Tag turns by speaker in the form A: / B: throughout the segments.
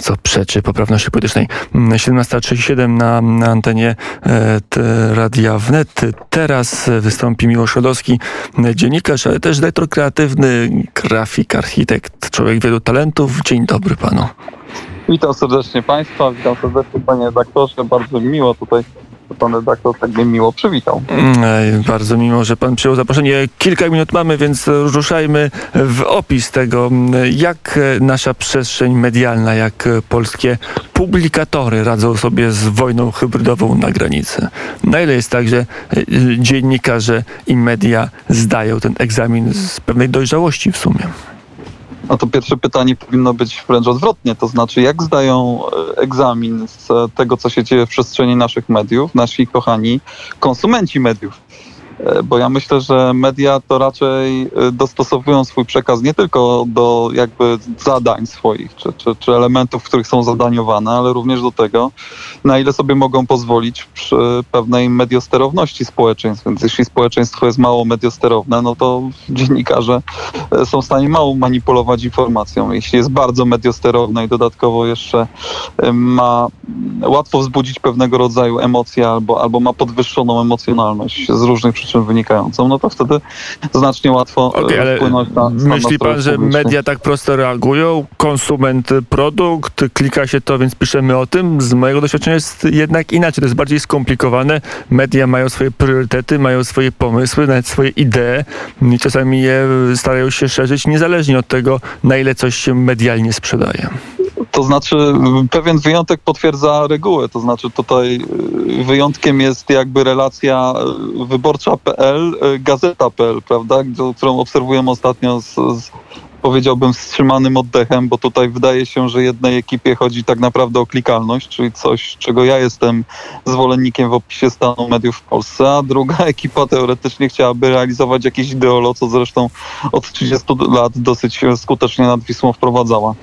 A: co przeczy poprawności politycznej. 17.37 mm, na, na antenie e, Radia Wnet. Teraz wystąpi Miłosz Rodowski, dziennikarz, ale też dyrektor kreatywny, grafik, architekt, człowiek wielu talentów. Dzień dobry panu.
B: Witam serdecznie Państwa, witam serdecznie Panie redaktorze. Bardzo miło tutaj pan redaktor tak mnie miło przywitał.
A: Mm, bardzo miło, że pan przyjął zaproszenie. Kilka minut mamy, więc ruszajmy w opis tego, jak nasza przestrzeń medialna, jak polskie publikatory radzą sobie z wojną hybrydową na granicy. Na ile jest tak, że y, dziennikarze i media zdają ten egzamin z pewnej dojrzałości w sumie?
B: No to pierwsze pytanie powinno być wręcz odwrotnie, to znaczy jak zdają e, egzamin z tego, co się dzieje w przestrzeni naszych mediów, nasi kochani konsumenci mediów. E, bo ja myślę, że media to raczej e, dostosowują swój przekaz nie tylko do jakby zadań swoich, czy, czy, czy elementów, w których są zadaniowane, ale również do tego, na ile sobie mogą pozwolić przy pewnej mediosterowności społeczeństw. Więc jeśli społeczeństwo jest mało mediosterowne, no to dziennikarze e, są w stanie mało manipulować informacją. Jeśli jest bardzo mediosterowne i dodatkowo jeszcze ma łatwo wzbudzić pewnego rodzaju emocje albo, albo ma podwyższoną emocjonalność z różnych przyczyn, przyczyn wynikającą, no to wtedy znacznie łatwo
A: e, okay, ale wpłynąć na, na Myśli pan, że media tak prosto reagują? Konsument produkt, klika się to, więc piszemy o tym. Z mojego doświadczenia jest jednak inaczej. To jest bardziej skomplikowane. Media mają swoje priorytety, mają swoje pomysły, nawet swoje idee i czasami je starają się szerzyć niezależnie od tego, na ile coś się medialnie sprzedaje.
B: To znaczy, pewien wyjątek potwierdza regułę. To znaczy, tutaj y, wyjątkiem jest jakby relacja y, wyborcza.pl, y, gazeta.pl, prawda, którą obserwujemy ostatnio z, z powiedziałbym wstrzymanym oddechem, bo tutaj wydaje się, że jednej ekipie chodzi tak naprawdę o klikalność, czyli coś, czego ja jestem zwolennikiem w opisie stanu mediów w Polsce, a druga ekipa teoretycznie chciałaby realizować jakieś ideolo, co zresztą od 30 lat dosyć skutecznie nad Wisłą wprowadzała.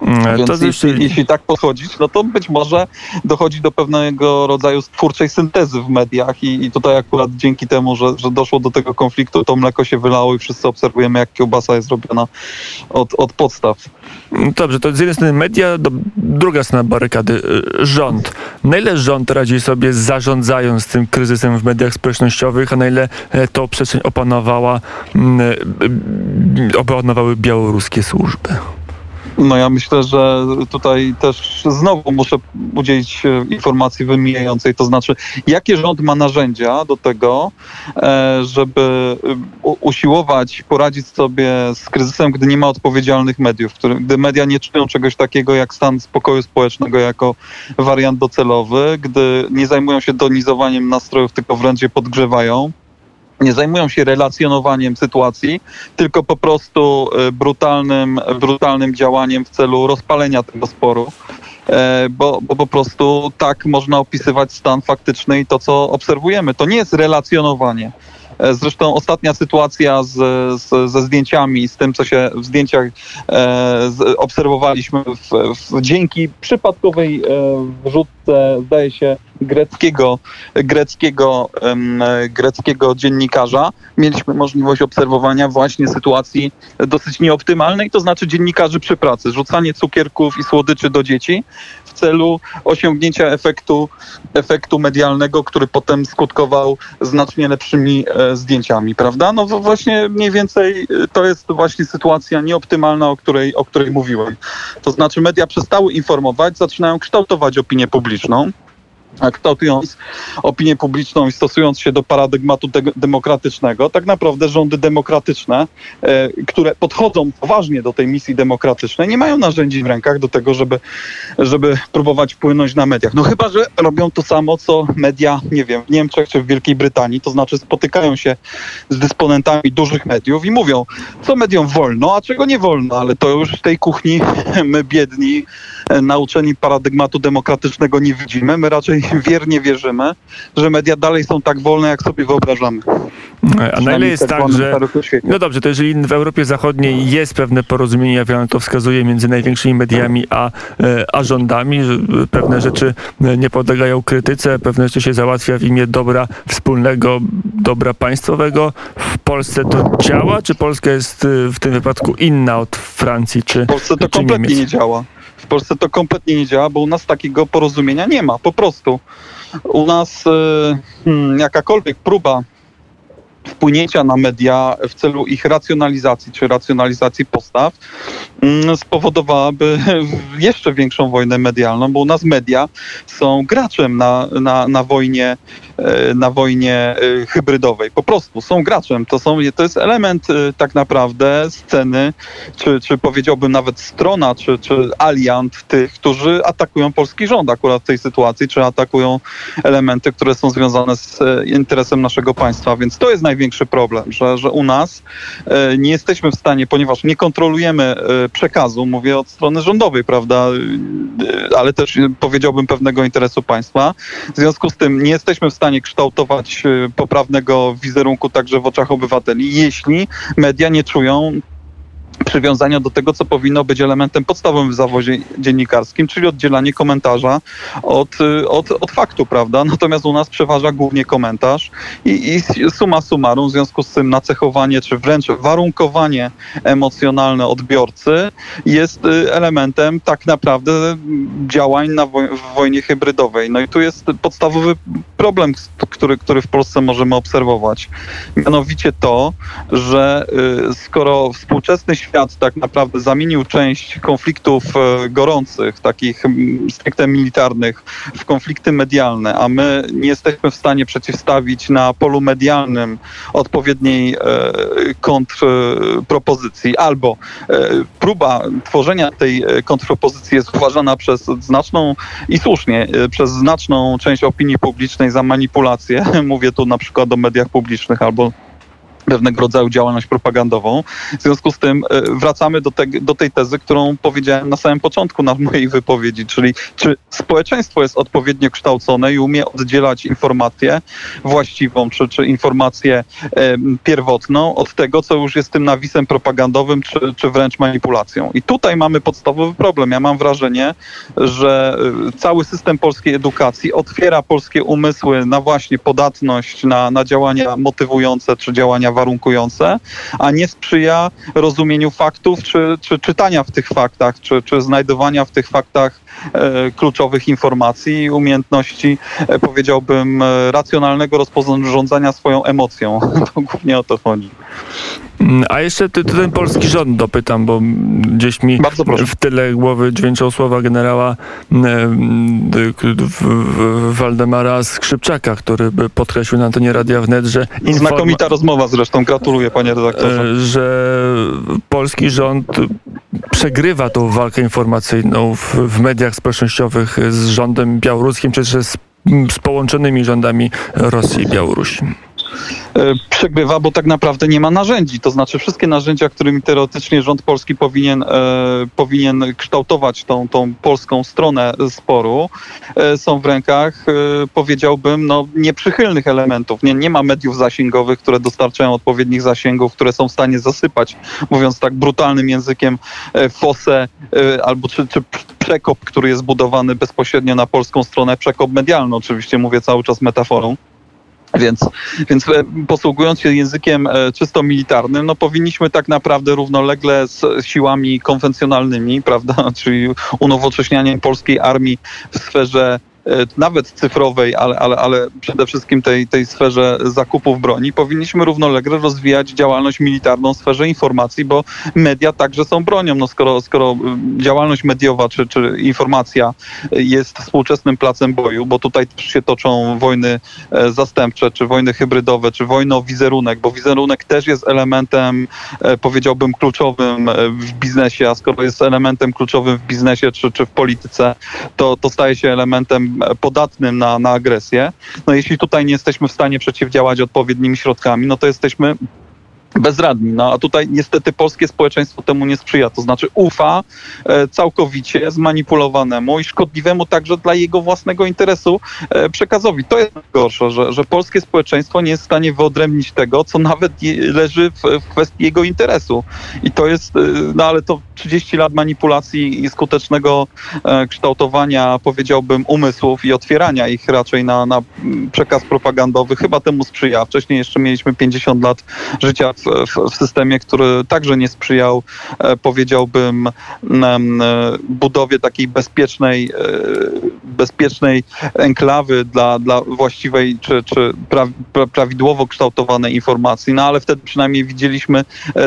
B: Mm, Więc jeśli, jeszcze... jeśli, tak podchodzić, no to być może dochodzi do pewnego rodzaju twórczej syntezy w mediach i, i tutaj akurat dzięki temu, że, że, doszło do tego konfliktu, to mleko się wylało i wszyscy obserwujemy, jak kiełbasa jest robiona od, od podstaw.
A: Dobrze, to z jednej strony media, do, druga strona barykady, y, rząd. Na ile rząd radzi sobie zarządzając tym kryzysem w mediach społecznościowych, a na ile e, to przestrzeń opanowała, mm, e, opanowały białoruskie służby?
B: No ja myślę, że tutaj też znowu muszę udzielić e, informacji wymijającej, to znaczy jakie rząd ma narzędzia do tego, e, żeby e, usiłować poradzić sobie z kryzysem, gdy nie ma odpowiedzialnych mediów, gdy media nie czują czegoś takiego jak stan spokoju społecznego jako wariant docelowy, gdy nie zajmują się donizowaniem nastrojów, tylko wręcz je podgrzewają nie zajmują się relacjonowaniem sytuacji, tylko po prostu e, brutalnym, brutalnym działaniem w celu rozpalenia tego sporu. E, bo, bo po prostu tak można opisywać stan faktyczny i to, co obserwujemy. To nie jest relacjonowanie. E, zresztą ostatnia sytuacja z, z, ze zdjęciami, z tym, co się w zdjęciach e, z, obserwowaliśmy w, w, dzięki przypadkowej e, wrzutce, zdaje się, greckiego, greckiego, greckiego dziennikarza, mieliśmy możliwość obserwowania właśnie sytuacji dosyć nieoptymalnej, to znaczy dziennikarzy przy pracy, rzucanie cukierków i słodyczy do dzieci celu osiągnięcia efektu, efektu medialnego, który potem skutkował znacznie lepszymi e, zdjęciami, prawda? No właśnie mniej więcej e, to jest właśnie sytuacja nieoptymalna, o której, o której mówiłem. To znaczy media przestały informować, zaczynają kształtować opinię publiczną kształtując opinię publiczną i stosując się do paradygmatu de demokratycznego, tak naprawdę rządy demokratyczne, e, które podchodzą poważnie do tej misji demokratycznej, nie mają narzędzi w rękach do tego, żeby, żeby próbować wpłynąć na mediach. No chyba, że robią to samo, co media, nie wiem, w Niemczech czy w Wielkiej Brytanii, to znaczy spotykają się z dysponentami dużych mediów i mówią, co mediom wolno, a czego nie wolno, ale to już w tej kuchni my biedni, e, nauczeni paradygmatu demokratycznego nie widzimy. My raczej wiernie wierzymy, że media dalej są tak wolne, jak sobie wyobrażamy.
A: A na ile jest tak, że... No dobrze, to jeżeli w Europie Zachodniej jest pewne porozumienie, jak to wskazuje, między największymi mediami a, e, a rządami, że pewne rzeczy nie podlegają krytyce, pewne rzeczy się załatwia w imię dobra wspólnego, dobra państwowego. W Polsce to działa, czy Polska jest e, w tym wypadku inna od Francji czy
B: W Polsce to kompletnie Niemiec? nie działa. Polsce to kompletnie nie działa, bo u nas takiego porozumienia nie ma, po prostu. U nas y, hmm, jakakolwiek próba wpłynięcia na media w celu ich racjonalizacji czy racjonalizacji postaw mm, spowodowałaby jeszcze większą wojnę medialną, bo u nas media są graczem na, na, na wojnie na wojnie e, hybrydowej. Po prostu są graczem. To, są, to jest element e, tak naprawdę sceny, czy, czy powiedziałbym nawet strona, czy, czy aliant tych, którzy atakują polski rząd akurat w tej sytuacji, czy atakują elementy, które są związane z interesem naszego państwa. Więc to jest największy problem, że, że u nas e, nie jesteśmy w stanie, ponieważ nie kontrolujemy e, przekazu, mówię od strony rządowej, prawda, e, ale też powiedziałbym pewnego interesu państwa. W związku z tym nie jesteśmy w stanie kształtować poprawnego wizerunku także w oczach obywateli, jeśli media nie czują przywiązania do tego, co powinno być elementem podstawowym w zawodzie dziennikarskim, czyli oddzielanie komentarza od, y, od, od faktu, prawda? Natomiast u nas przeważa głównie komentarz i, i suma summarum, w związku z tym nacechowanie, czy wręcz warunkowanie emocjonalne odbiorcy jest y, elementem tak naprawdę działań na woj w wojnie hybrydowej. No i tu jest podstawowy problem, który, który w Polsce możemy obserwować. Mianowicie to, że y, skoro współczesny świat świat tak naprawdę zamienił część konfliktów e, gorących, takich stricte militarnych, w konflikty medialne, a my nie jesteśmy w stanie przeciwstawić na polu medialnym odpowiedniej e, kontrpropozycji, albo e, próba tworzenia tej kontrpropozycji jest uważana przez znaczną i słusznie przez znaczną część opinii publicznej za manipulację. Mówię tu na przykład o mediach publicznych albo pewnego rodzaju działalność propagandową. W związku z tym e, wracamy do, te, do tej tezy, którą powiedziałem na samym początku na mojej wypowiedzi, czyli czy społeczeństwo jest odpowiednio kształcone i umie oddzielać informację właściwą, czy, czy informację e, pierwotną od tego, co już jest tym nawisem propagandowym, czy, czy wręcz manipulacją. I tutaj mamy podstawowy problem. Ja mam wrażenie, że e, cały system polskiej edukacji otwiera polskie umysły na właśnie podatność, na, na działania motywujące, czy działania warunkujące, a nie sprzyja rozumieniu faktów, czy, czy czytania w tych faktach, czy, czy znajdowania w tych faktach e, kluczowych informacji i umiejętności, e, powiedziałbym, e, racjonalnego rozporządzania swoją emocją. To głównie o to chodzi.
A: Mm, a jeszcze ty, ty ten polski rząd dopytam, bo gdzieś mi w tyle głowy dźwięczą słowa generała mm, Waldemara Skrzypczaka, który podkreślił na antenie Radia Wnet, że...
B: Znakomita rozmowa zresztą, gratuluję panie redaktorze.
A: E, że polski rząd przegrywa tą walkę informacyjną w, w mediach społecznościowych z rządem białoruskim, czy też z, z połączonymi rządami Rosji i Białorusi.
B: E, przegrywa, bo tak naprawdę nie ma narzędzi. To znaczy wszystkie narzędzia, którymi teoretycznie rząd polski powinien, e, powinien kształtować tą, tą polską stronę sporu, e, są w rękach, powiedziałbym, no, nieprzychylnych elementów. Nie, nie ma mediów zasięgowych, które dostarczają odpowiednich zasięgów, które są w stanie zasypać, mówiąc tak brutalnym językiem, fosę albo czy, czy przekop, który jest budowany bezpośrednio na polską stronę, przekop medialny oczywiście, mówię cały czas metaforą. Więc, więc posługując się językiem e, czysto militarnym, no powinniśmy tak naprawdę równolegle z siłami konwencjonalnymi, prawda, czyli unowocześnianiem polskiej armii w sferze nawet cyfrowej, ale, ale, ale przede wszystkim tej, tej sferze zakupów broni, powinniśmy równolegle rozwijać działalność militarną w sferze informacji, bo media także są bronią. No skoro, skoro y, działalność mediowa czy, czy informacja jest współczesnym placem boju, bo tutaj się toczą wojny e, zastępcze, czy wojny hybrydowe, czy wojny o wizerunek, bo wizerunek też jest elementem, e, powiedziałbym, kluczowym w biznesie, a skoro jest elementem kluczowym w biznesie czy, czy w polityce, to, to staje się elementem podatnym na, na agresję. No jeśli tutaj nie jesteśmy w stanie przeciwdziałać odpowiednimi środkami, no to jesteśmy bezradni. No a tutaj niestety polskie społeczeństwo temu nie sprzyja, to znaczy ufa e, całkowicie zmanipulowanemu i szkodliwemu także dla jego własnego interesu e, przekazowi. To jest najgorsze, że, że polskie społeczeństwo nie jest w stanie wyodrębnić tego, co nawet leży w, w kwestii jego interesu. I to jest, e, no ale to 30 lat manipulacji i skutecznego e, kształtowania, powiedziałbym, umysłów i otwierania ich raczej na, na mm, przekaz propagandowy chyba temu sprzyja. Wcześniej jeszcze mieliśmy 50 lat życia w, w, w systemie, który także nie sprzyjał, e, powiedziałbym, budowie takiej bezpiecznej, e, bezpiecznej enklawy dla, dla właściwej czy, czy pra, pra, prawidłowo kształtowanej informacji. No ale wtedy przynajmniej widzieliśmy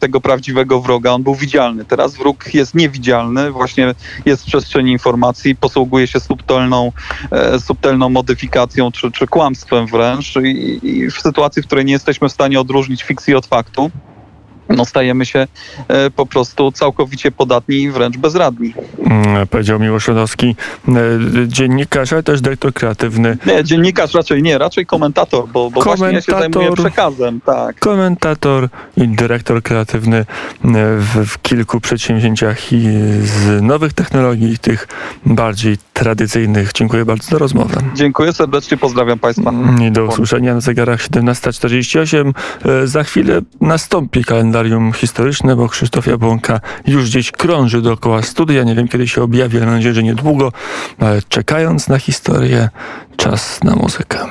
B: tego prawdziwego wroga. On był widzialny. Teraz wróg jest niewidzialny, właśnie jest w przestrzeni informacji, posługuje się subtelną, e, subtelną modyfikacją czy, czy kłamstwem wręcz I, i w sytuacji, w której nie jesteśmy w stanie odróżnić fikcji od faktu, no stajemy się e, po prostu całkowicie podatni i wręcz bezradni.
A: Mm, Powiedział Miłosz Rodowski, e, dziennikarz, ale też dyrektor kreatywny.
B: Nie, dziennikarz raczej nie, raczej komentator, bo, bo właśnie ja się
A: Komentator.
B: zajmuję przekazem, tak.
A: komentator i dyrektor kreatywny e, w, w kilku przedsięwzięciach i z nowych technologii, i tych bardziej tradycyjnych. Dziękuję bardzo za rozmowę.
B: Dziękuję serdecznie, pozdrawiam Państwa.
A: I do usłyszenia na zegarach 17.48. E, Za chwilę nastąpi kalendarium historyczne, bo Krzysztof Jabłonka już gdzieś krąży dookoła studia. Nie wiem, kiedy się objawi, ale mam nadzieję, że niedługo. Ale czekając na historię, czas na muzykę.